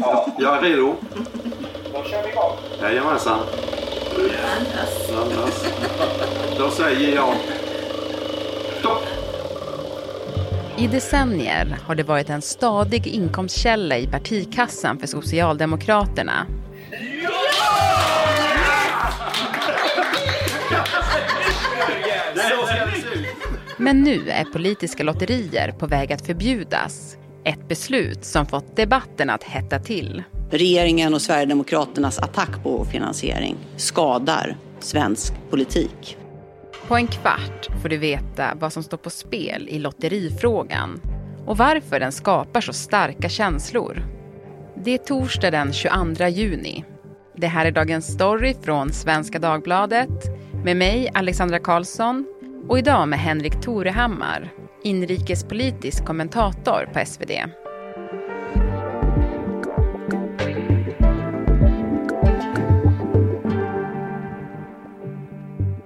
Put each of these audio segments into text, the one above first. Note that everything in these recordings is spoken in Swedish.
Ja. Jag är redo. Då kör vi igång. Jajamensan. Andas. Då säger jag stopp. I decennier har det varit en stadig inkomstkälla i partikassan för Socialdemokraterna. Men nu är politiska lotterier på väg att förbjudas. Ett beslut som fått debatten att hetta till. Regeringen och Sverigedemokraternas attack på finansiering skadar svensk politik. På en kvart får du veta vad som står på spel i lotterifrågan och varför den skapar så starka känslor. Det är torsdag den 22 juni. Det här är Dagens Story från Svenska Dagbladet med mig, Alexandra Karlsson och idag med Henrik Torehammar, inrikespolitisk kommentator på SvD.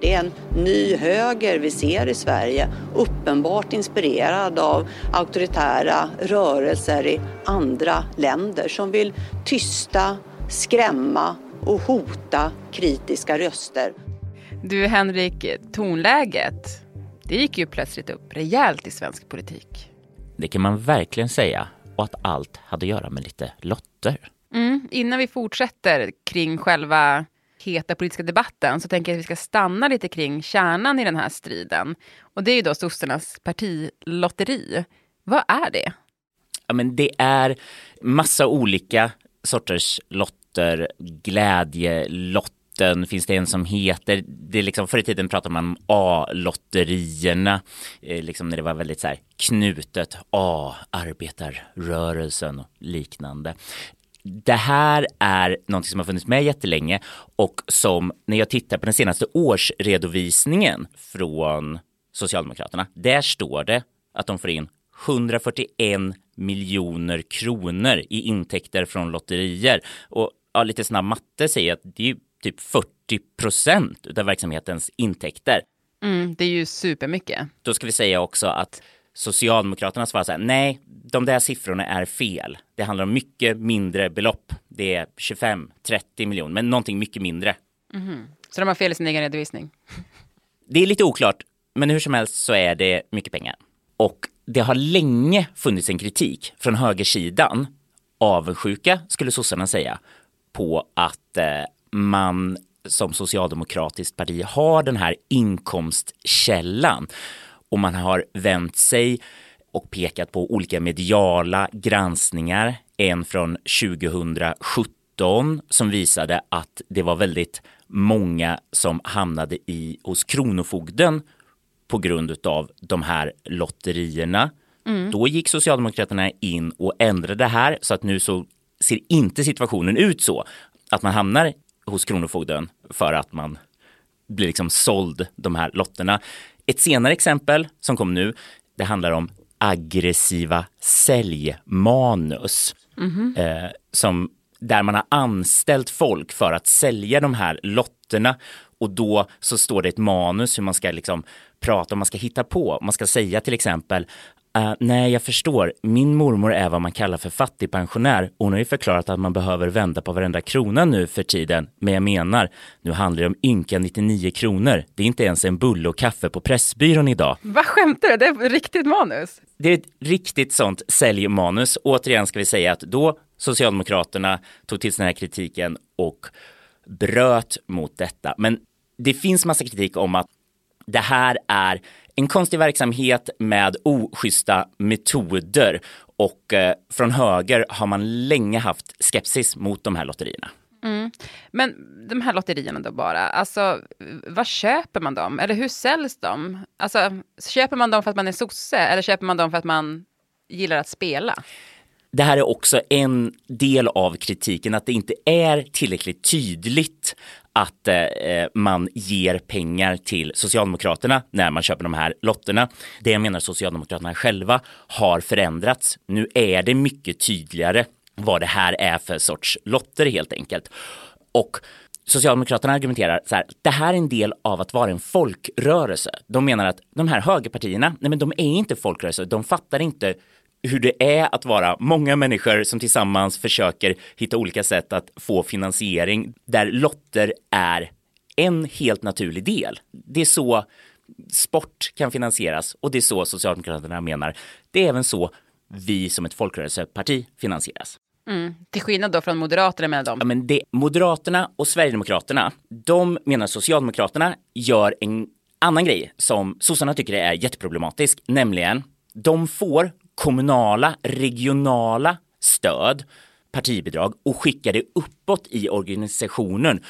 Det är en ny höger vi ser i Sverige, uppenbart inspirerad av auktoritära rörelser i andra länder som vill tysta, skrämma och hota kritiska röster. Du Henrik, tonläget, det gick ju plötsligt upp rejält i svensk politik. Det kan man verkligen säga och att allt hade att göra med lite lotter. Mm, innan vi fortsätter kring själva heta politiska debatten så tänker jag att vi ska stanna lite kring kärnan i den här striden. Och det är ju då sossarnas partilotteri. Vad är det? Ja, men det är massa olika sorters lotter, lotten finns det en som heter, det är liksom förr i tiden pratade man om A-lotterierna, eh, liksom när det var väldigt så här knutet, A, arbetarrörelsen och liknande det här är något som har funnits med jättelänge och som när jag tittar på den senaste årsredovisningen från Socialdemokraterna, där står det att de får in 141 miljoner kronor i intäkter från lotterier. Och ja, lite snabb matte säger att det är typ 40 procent av verksamhetens intäkter. Mm, det är ju supermycket. Då ska vi säga också att Socialdemokraterna svarar så här, nej, de där siffrorna är fel. Det handlar om mycket mindre belopp. Det är 25-30 miljoner, men någonting mycket mindre. Mm. Så de har fel i sin egen redovisning? Det är lite oklart, men hur som helst så är det mycket pengar. Och det har länge funnits en kritik från högersidan, avundsjuka skulle sossarna säga, på att eh, man som socialdemokratiskt parti har den här inkomstkällan och man har vänt sig och pekat på olika mediala granskningar. En från 2017 som visade att det var väldigt många som hamnade i, hos Kronofogden på grund av de här lotterierna. Mm. Då gick Socialdemokraterna in och ändrade det här så att nu så ser inte situationen ut så att man hamnar hos Kronofogden för att man blir liksom såld de här lotterna. Ett senare exempel som kom nu, det handlar om aggressiva säljmanus. Mm -hmm. eh, som, där man har anställt folk för att sälja de här lotterna och då så står det ett manus hur man ska liksom prata, om man ska hitta på. Man ska säga till exempel Uh, nej, jag förstår. Min mormor är vad man kallar för fattigpensionär. Hon har ju förklarat att man behöver vända på varenda krona nu för tiden. Men jag menar, nu handlar det om ynka 99 kronor. Det är inte ens en bulle och kaffe på Pressbyrån idag. Vad skämtar du? Det är ett riktigt manus. Det är ett riktigt sånt säljmanus. Återigen ska vi säga att då Socialdemokraterna tog till sig den här kritiken och bröt mot detta. Men det finns massa kritik om att det här är en konstig verksamhet med oschyssta metoder och eh, från höger har man länge haft skepsis mot de här lotterierna. Mm. Men de här lotterierna då bara, alltså vad köper man dem? Eller hur säljs de? Alltså köper man dem för att man är sosse eller köper man dem för att man gillar att spela? Det här är också en del av kritiken, att det inte är tillräckligt tydligt att eh, eh, man ger pengar till Socialdemokraterna när man köper de här lotterna. Det jag menar Socialdemokraterna själva har förändrats. Nu är det mycket tydligare vad det här är för sorts lotter helt enkelt. Och Socialdemokraterna argumenterar så här, det här är en del av att vara en folkrörelse. De menar att de här högerpartierna, nej men de är inte folkrörelse, de fattar inte hur det är att vara många människor som tillsammans försöker hitta olika sätt att få finansiering där lotter är en helt naturlig del. Det är så sport kan finansieras och det är så Socialdemokraterna menar. Det är även så vi som ett folkrörelseparti finansieras. Mm. Till skillnad då från Moderaterna med dem. Ja, men det, Moderaterna och Sverigedemokraterna, de menar Socialdemokraterna gör en annan grej som sossarna tycker är jätteproblematisk, nämligen de får kommunala, regionala stöd, partibidrag och skickar det uppåt i organisationen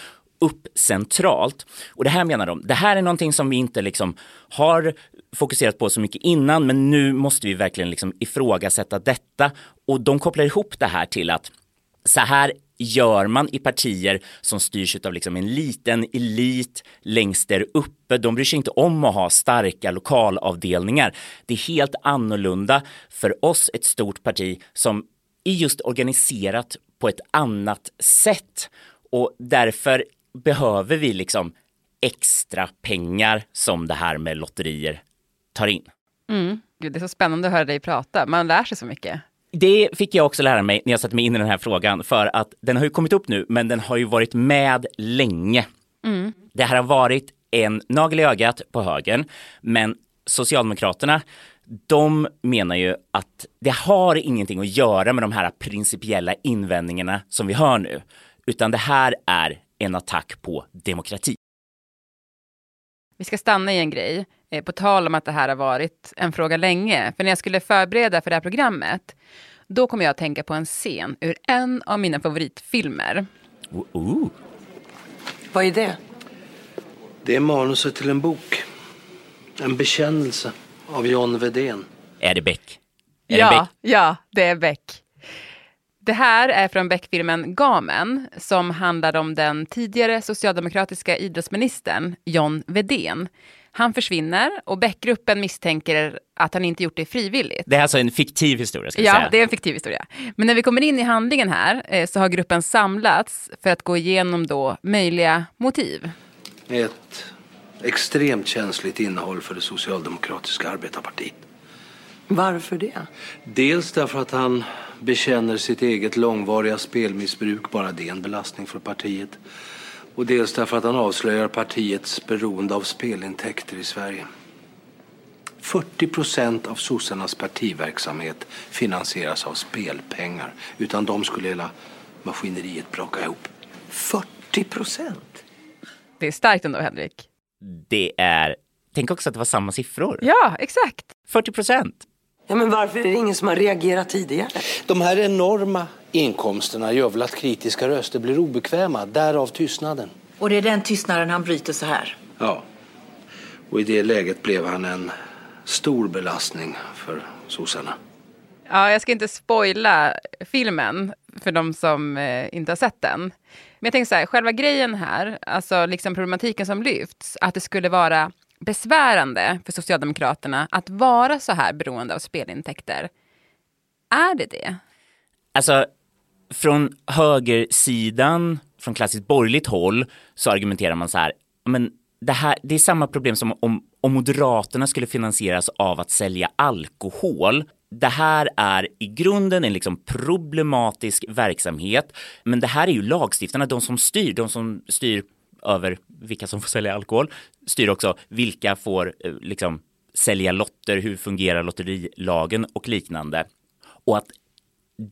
upp centralt. Och det här menar de, det här är någonting som vi inte liksom har fokuserat på så mycket innan, men nu måste vi verkligen liksom ifrågasätta detta. Och de kopplar ihop det här till att så här gör man i partier som styrs av liksom en liten elit längst där uppe. De bryr sig inte om att ha starka lokalavdelningar. Det är helt annorlunda för oss, ett stort parti som är just organiserat på ett annat sätt. Och därför behöver vi liksom extra pengar som det här med lotterier tar in. Mm. Gud, det är så spännande att höra dig prata. Man lär sig så mycket. Det fick jag också lära mig när jag satte mig in i den här frågan för att den har ju kommit upp nu, men den har ju varit med länge. Mm. Det här har varit en nagel i ögat på högern, men Socialdemokraterna, de menar ju att det har ingenting att göra med de här principiella invändningarna som vi hör nu, utan det här är en attack på demokrati. Vi ska stanna i en grej, på tal om att det här har varit en fråga länge. För när jag skulle förbereda för det här programmet, då kom jag att tänka på en scen ur en av mina favoritfilmer. Ooh. Vad är det? Det är manuset till en bok. En bekännelse av John Vedén. Är det Beck? Är ja, det Beck? ja, det är Beck. Det här är från Beck-filmen Gamen som handlar om den tidigare socialdemokratiska idrottsministern John Vedén. Han försvinner och Beck-gruppen misstänker att han inte gjort det frivilligt. Det är alltså en fiktiv historia? Ska ja, säga. det är en fiktiv historia. Men när vi kommer in i handlingen här eh, så har gruppen samlats för att gå igenom då möjliga motiv. Ett extremt känsligt innehåll för det socialdemokratiska arbetarpartiet. Varför det? Dels därför att han bekänner sitt eget långvariga spelmissbruk, bara det är en belastning för partiet. Och dels därför att han avslöjar partiets beroende av spelintäkter i Sverige. 40 procent av sossarnas partiverksamhet finansieras av spelpengar. Utan dem skulle hela maskineriet braka ihop. 40 procent? Det är starkt ändå, Henrik. Det är, tänk också att det var samma siffror. Ja, exakt. 40 procent. Ja, men varför är det ingen som har reagerat tidigare? De här enorma inkomsterna gör väl att kritiska röster blir obekväma, därav tystnaden. Och det är den tystnaden han bryter så här. Ja. Och i det läget blev han en stor belastning för sossarna. Ja, jag ska inte spoila filmen för de som eh, inte har sett den. Men jag tänker så här, själva grejen här, alltså liksom problematiken som lyfts, att det skulle vara besvärande för Socialdemokraterna att vara så här beroende av spelintäkter. Är det det? Alltså, från högersidan, från klassiskt borgerligt håll, så argumenterar man så här, men det, här, det är samma problem som om, om Moderaterna skulle finansieras av att sälja alkohol. Det här är i grunden en liksom problematisk verksamhet, men det här är ju lagstiftarna, de som styr, de som styr över vilka som får sälja alkohol, styr också vilka får eh, liksom sälja lotter, hur fungerar lotterilagen och liknande. Och att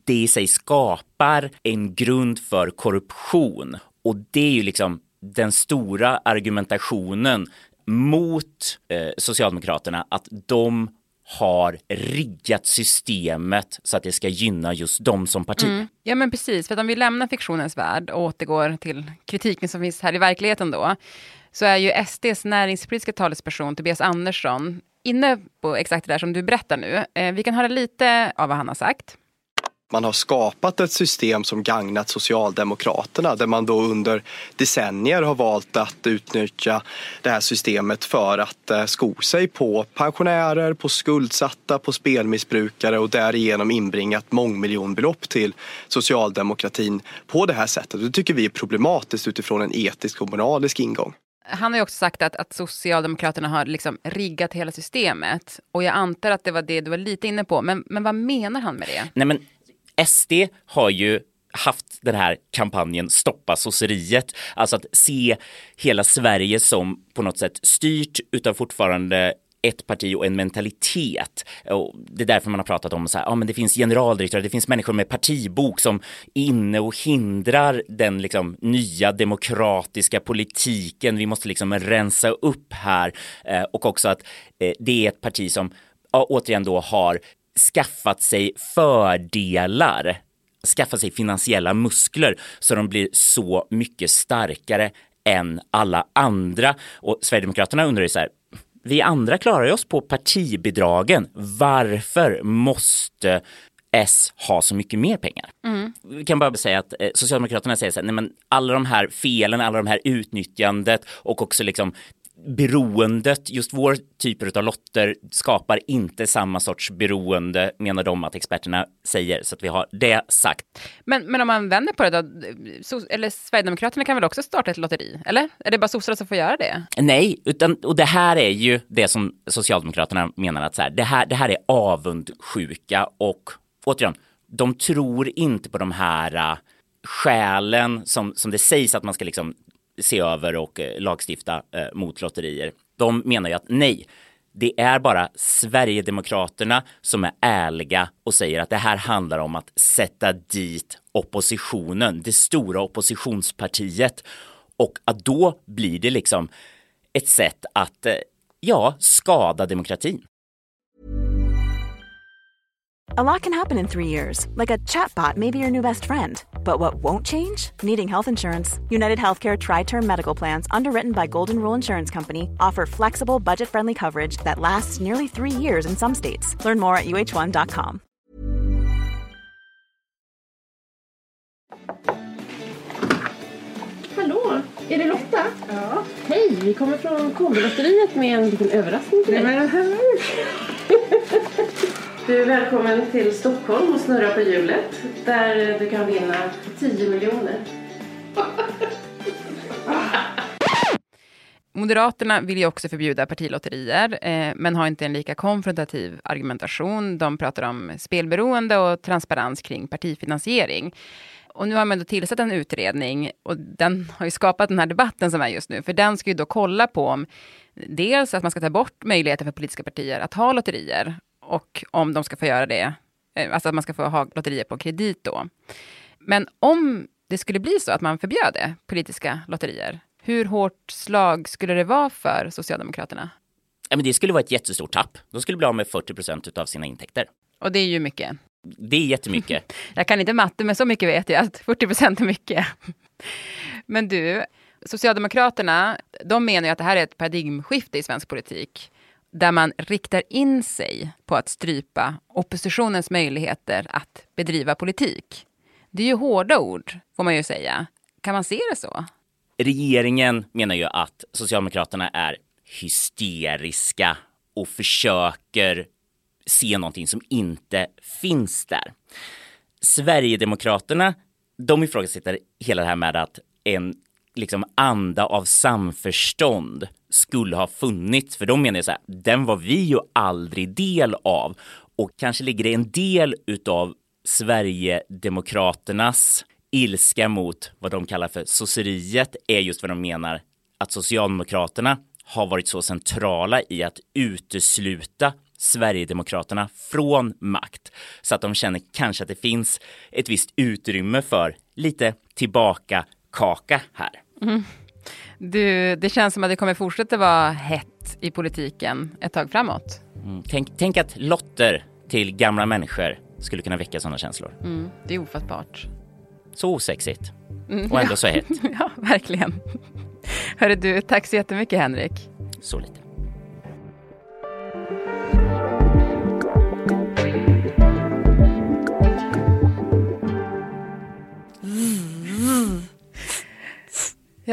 det i sig skapar en grund för korruption. Och det är ju liksom den stora argumentationen mot eh, Socialdemokraterna att de har riggat systemet så att det ska gynna just dem som parti. Mm. Ja men precis, för att om vi lämnar fiktionens värld och återgår till kritiken som finns här i verkligheten då, så är ju SDs näringspolitiska talesperson Tobias Andersson inne på exakt det där som du berättar nu. Eh, vi kan höra lite av vad han har sagt. Man har skapat ett system som gagnat Socialdemokraterna där man då under decennier har valt att utnyttja det här systemet för att eh, sko sig på pensionärer, på skuldsatta, på spelmissbrukare och därigenom inbringat mångmiljonbelopp till socialdemokratin på det här sättet. Det tycker vi är problematiskt utifrån en etisk och moralisk ingång. Han har ju också sagt att, att Socialdemokraterna har liksom riggat hela systemet. Och jag antar att det var det du var lite inne på. Men, men vad menar han med det? Nej, men SD har ju haft den här kampanjen Stoppa sosseriet, alltså att se hela Sverige som på något sätt styrt utav fortfarande ett parti och en mentalitet. Och det är därför man har pratat om så här, ja men det finns generaldirektörer, det finns människor med partibok som är inne och hindrar den liksom nya demokratiska politiken. Vi måste liksom rensa upp här eh, och också att eh, det är ett parti som ja, återigen då har skaffat sig fördelar skaffa sig finansiella muskler så de blir så mycket starkare än alla andra. Och Sverigedemokraterna undrar ju så här, vi andra klarar oss på partibidragen. Varför måste S ha så mycket mer pengar? Mm. Vi kan bara säga att eh, Socialdemokraterna säger så här, nej men alla de här felen, alla de här utnyttjandet och också liksom beroendet, just vår typer av lotter skapar inte samma sorts beroende menar de att experterna säger. Så att vi har det sagt. Men, men om man vänder på det då, så, eller Sverigedemokraterna kan väl också starta ett lotteri? Eller? Är det bara sossarna som får göra det? Nej, utan, och det här är ju det som Socialdemokraterna menar att så här, det, här, det här är avundsjuka och återigen, de tror inte på de här uh, skälen som, som det sägs att man ska liksom se över och eh, lagstifta eh, mot lotterier. De menar ju att nej, det är bara Sverigedemokraterna som är ärliga och säger att det här handlar om att sätta dit oppositionen, det stora oppositionspartiet. Och att då blir det liksom ett sätt att, eh, ja, skada demokratin. A lot can happen in three years, like a chatbot may be your new best friend. But what won't change? Needing health insurance. United Healthcare Tri Term Medical Plans, underwritten by Golden Rule Insurance Company, offer flexible, budget friendly coverage that lasts nearly three years in some states. Learn more at uh1.com. Hallå, är det Lotta? Ja. Hej, vi kommer från Kombilotteriet med en liten överraskning till dig. Nej, men, Du är välkommen till Stockholm och snurra på hjulet där du kan vinna 10 miljoner. Moderaterna vill ju också förbjuda partilotterier, eh, men har inte en lika konfrontativ argumentation. De pratar om spelberoende och transparens kring partifinansiering. Och nu har man då tillsatt en utredning och den har ju skapat den här debatten som är just nu, för den ska ju då kolla på om dels att man ska ta bort möjligheten för politiska partier att ha lotterier och om de ska få göra det, eh, alltså att man ska få ha lotterier på kredit då. Men om det skulle bli så att man förbjöd det, politiska lotterier, hur hårt slag skulle det vara för Socialdemokraterna? Ja, men det skulle vara ett jättestort tapp. De skulle bli av med 40 procent av sina intäkter. Och det är ju mycket. Det är jättemycket. jag kan inte matte, men så mycket vet jag att 40 procent är mycket. men du, Socialdemokraterna, de menar ju att det här är ett paradigmskifte i svensk politik där man riktar in sig på att strypa oppositionens möjligheter att bedriva politik. Det är ju hårda ord, får man ju säga. Kan man se det så? Regeringen menar ju att Socialdemokraterna är hysteriska och försöker se någonting som inte finns där. Sverigedemokraterna, de ifrågasätter hela det här med att en liksom anda av samförstånd skulle ha funnits. För de menar så här, den var vi ju aldrig del av. Och kanske ligger det en del utav Sverigedemokraternas ilska mot vad de kallar för sosseriet är just vad de menar att Socialdemokraterna har varit så centrala i att utesluta Sverigedemokraterna från makt så att de känner kanske att det finns ett visst utrymme för lite tillbaka kaka här. Mm. Du, det känns som att det kommer fortsätta vara hett i politiken ett tag framåt. Mm. Tänk, tänk, att lotter till gamla människor skulle kunna väcka sådana känslor. Mm, det är ofattbart. Så osexigt. Mm, och ändå så hett. ja, verkligen. Hörru du, tack så jättemycket Henrik. Så lite.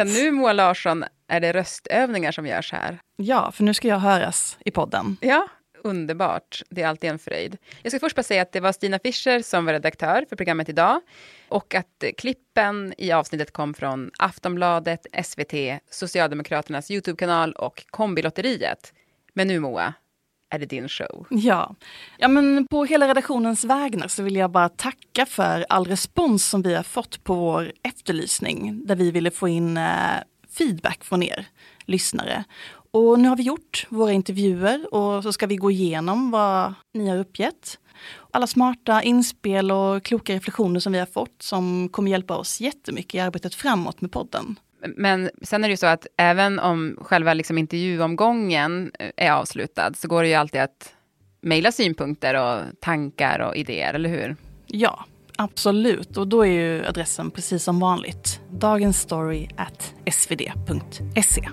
Ja, nu Moa Larsson är det röstövningar som görs här. Ja, för nu ska jag höras i podden. Ja, Underbart. Det är alltid en fröjd. Jag ska först bara säga att det var Stina Fischer som var redaktör för programmet idag och att klippen i avsnittet kom från Aftonbladet, SVT, Socialdemokraternas Youtube-kanal och Kombilotteriet. Men nu Moa, är det din show. Ja. ja, men på hela redaktionens vägnar så vill jag bara tacka för all respons som vi har fått på vår efterlysning där vi ville få in eh, feedback från er lyssnare. Och nu har vi gjort våra intervjuer och så ska vi gå igenom vad ni har uppgett. Alla smarta inspel och kloka reflektioner som vi har fått som kommer hjälpa oss jättemycket i arbetet framåt med podden. Men sen är det ju så att även om själva liksom intervjuomgången eh, är avslutad så går det ju alltid att mejla synpunkter och tankar och idéer, eller hur? Ja, absolut. Och då är ju adressen precis som vanligt. Dagensstory.svd.se